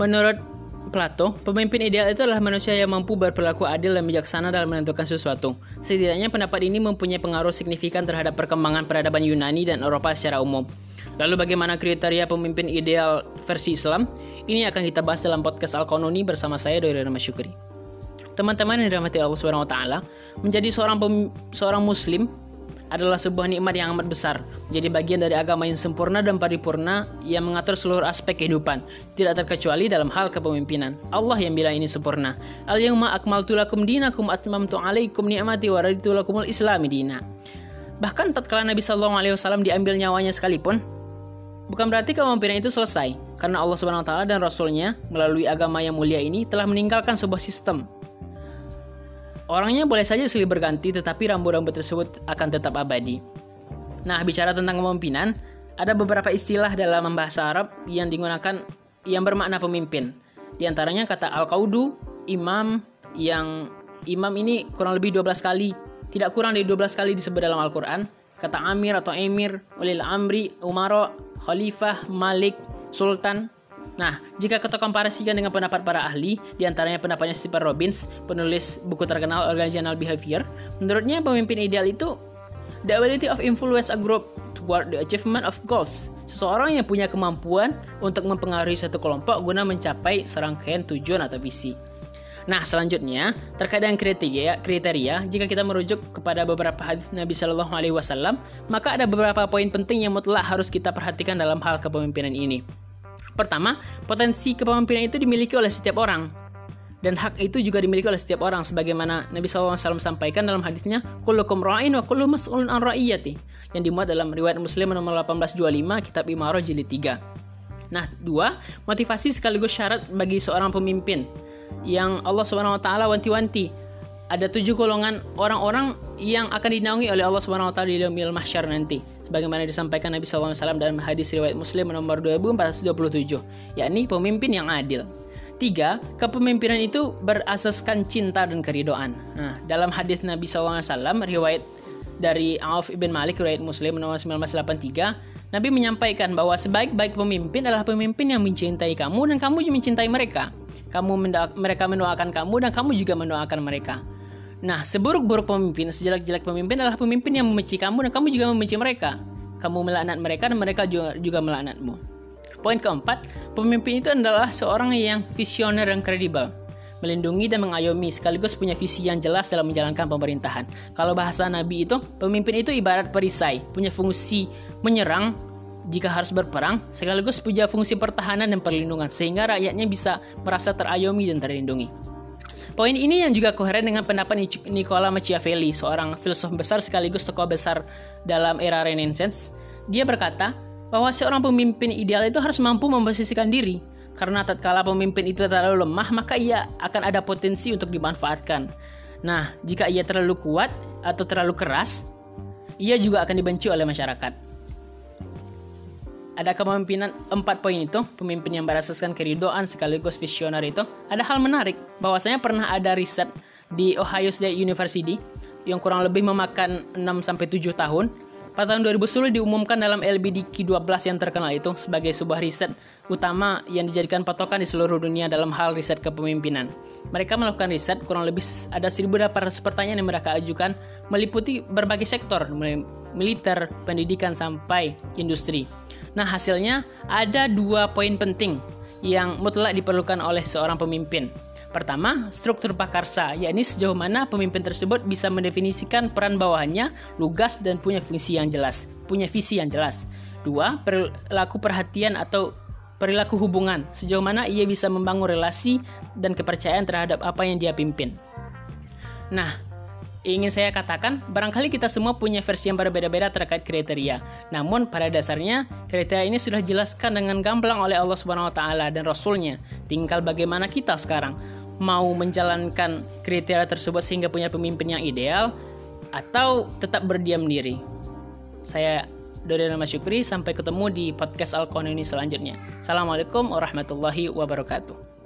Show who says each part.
Speaker 1: menurut Plato, pemimpin ideal itu adalah manusia yang mampu berperilaku adil dan bijaksana dalam menentukan sesuatu. Setidaknya pendapat ini mempunyai pengaruh signifikan terhadap perkembangan peradaban Yunani dan Eropa secara umum. Lalu bagaimana kriteria pemimpin ideal versi Islam? Ini akan kita bahas dalam podcast Al-Qanuni bersama saya Dori Rama Syukri. Teman-teman yang dirahmati Allah taala, menjadi seorang seorang muslim adalah sebuah nikmat yang amat besar, menjadi bagian dari agama yang sempurna dan paripurna yang mengatur seluruh aspek kehidupan, tidak terkecuali dalam hal kepemimpinan. Allah yang bilang ini sempurna. Al-yauma akmaltu lakum dinakum atmamtu alaikum ni'mati wa raditu lakumul islami dina. Bahkan tatkala Nabi Shallallahu alaihi wasallam diambil nyawanya sekalipun, bukan berarti kepemimpinan itu selesai, karena Allah Subhanahu wa taala dan rasulnya melalui agama yang mulia ini telah meninggalkan sebuah sistem Orangnya boleh saja silih berganti, tetapi rambut-rambut tersebut akan tetap abadi. Nah, bicara tentang kepemimpinan, ada beberapa istilah dalam bahasa Arab yang digunakan yang bermakna pemimpin. Di antaranya kata al-qaudu, imam, yang imam ini kurang lebih 12 kali, tidak kurang dari 12 kali disebut dalam Al-Quran. Kata amir atau emir, ulil amri, umaro, khalifah, malik, sultan, Nah, jika kita komparasikan dengan pendapat para ahli, di antaranya pendapatnya Stephen Robbins, penulis buku terkenal Organizational Behavior, menurutnya pemimpin ideal itu the ability of influence a group toward the achievement of goals. Seseorang yang punya kemampuan untuk mempengaruhi satu kelompok guna mencapai serangkaian tujuan atau visi. Nah, selanjutnya terkait dengan kriteria, kriteria jika kita merujuk kepada beberapa hadis Nabi Shallallahu Alaihi Wasallam, maka ada beberapa poin penting yang mutlak harus kita perhatikan dalam hal kepemimpinan ini. Pertama, potensi kepemimpinan itu dimiliki oleh setiap orang. Dan hak itu juga dimiliki oleh setiap orang sebagaimana Nabi SAW sampaikan dalam hadisnya kullukum ra'in wa kullu mas'ulun an ra'iyati yang dimuat dalam riwayat Muslim nomor 1825 kitab Imarah jilid 3. Nah, dua, motivasi sekaligus syarat bagi seorang pemimpin yang Allah taala wanti-wanti ada tujuh golongan orang-orang yang akan dinaungi oleh Allah Subhanahu wa taala di yaumil mahsyar nanti sebagaimana disampaikan Nabi SAW dalam hadis riwayat Muslim nomor 2427, yakni pemimpin yang adil. Tiga, kepemimpinan itu berasaskan cinta dan keridoan. Nah, dalam hadis Nabi SAW riwayat dari Auf ibn Malik riwayat Muslim nomor 1983, Nabi menyampaikan bahwa sebaik-baik pemimpin adalah pemimpin yang mencintai kamu dan kamu juga mencintai mereka. Kamu mereka mendoakan kamu dan kamu juga mendoakan mereka. Nah, seburuk-buruk pemimpin, sejelek-jelek pemimpin adalah pemimpin yang membenci kamu dan kamu juga membenci mereka. Kamu melaknat mereka dan mereka juga, juga melaknatmu. Poin keempat, pemimpin itu adalah seorang yang visioner dan kredibel. Melindungi dan mengayomi sekaligus punya visi yang jelas dalam menjalankan pemerintahan. Kalau bahasa Nabi itu, pemimpin itu ibarat perisai, punya fungsi menyerang jika harus berperang, sekaligus punya fungsi pertahanan dan perlindungan, sehingga rakyatnya bisa merasa terayomi dan terlindungi. Poin ini yang juga koheren dengan pendapat Nicola Machiavelli, seorang filsuf besar sekaligus tokoh besar dalam era Renaissance. Dia berkata bahwa seorang pemimpin ideal itu harus mampu memposisikan diri, karena tatkala pemimpin itu terlalu lemah, maka ia akan ada potensi untuk dimanfaatkan. Nah, jika ia terlalu kuat atau terlalu keras, ia juga akan dibenci oleh masyarakat ada kepemimpinan empat poin itu, pemimpin yang berasaskan keridoan sekaligus visioner itu, ada hal menarik bahwasanya pernah ada riset di Ohio State University yang kurang lebih memakan 6 sampai 7 tahun. Pada tahun 2010 diumumkan dalam LBDQ 12 yang terkenal itu sebagai sebuah riset utama yang dijadikan patokan di seluruh dunia dalam hal riset kepemimpinan. Mereka melakukan riset kurang lebih ada 1.800 pertanyaan yang mereka ajukan meliputi berbagai sektor, mulai militer, pendidikan sampai industri. Nah, hasilnya ada dua poin penting yang mutlak diperlukan oleh seorang pemimpin. Pertama, struktur pakarsa, yakni sejauh mana pemimpin tersebut bisa mendefinisikan peran bawahannya lugas dan punya fungsi yang jelas, punya visi yang jelas. Dua, perilaku perhatian atau perilaku hubungan, sejauh mana ia bisa membangun relasi dan kepercayaan terhadap apa yang dia pimpin. Nah, ingin saya katakan, barangkali kita semua punya versi yang berbeda-beda terkait kriteria. Namun pada dasarnya, kriteria ini sudah dijelaskan dengan gamblang oleh Allah Subhanahu wa taala dan Rasulnya. Tinggal bagaimana kita sekarang mau menjalankan kriteria tersebut sehingga punya pemimpin yang ideal atau tetap berdiam diri. Saya Dodi Nama Syukri, sampai ketemu di podcast Al ini selanjutnya. Assalamualaikum warahmatullahi wabarakatuh.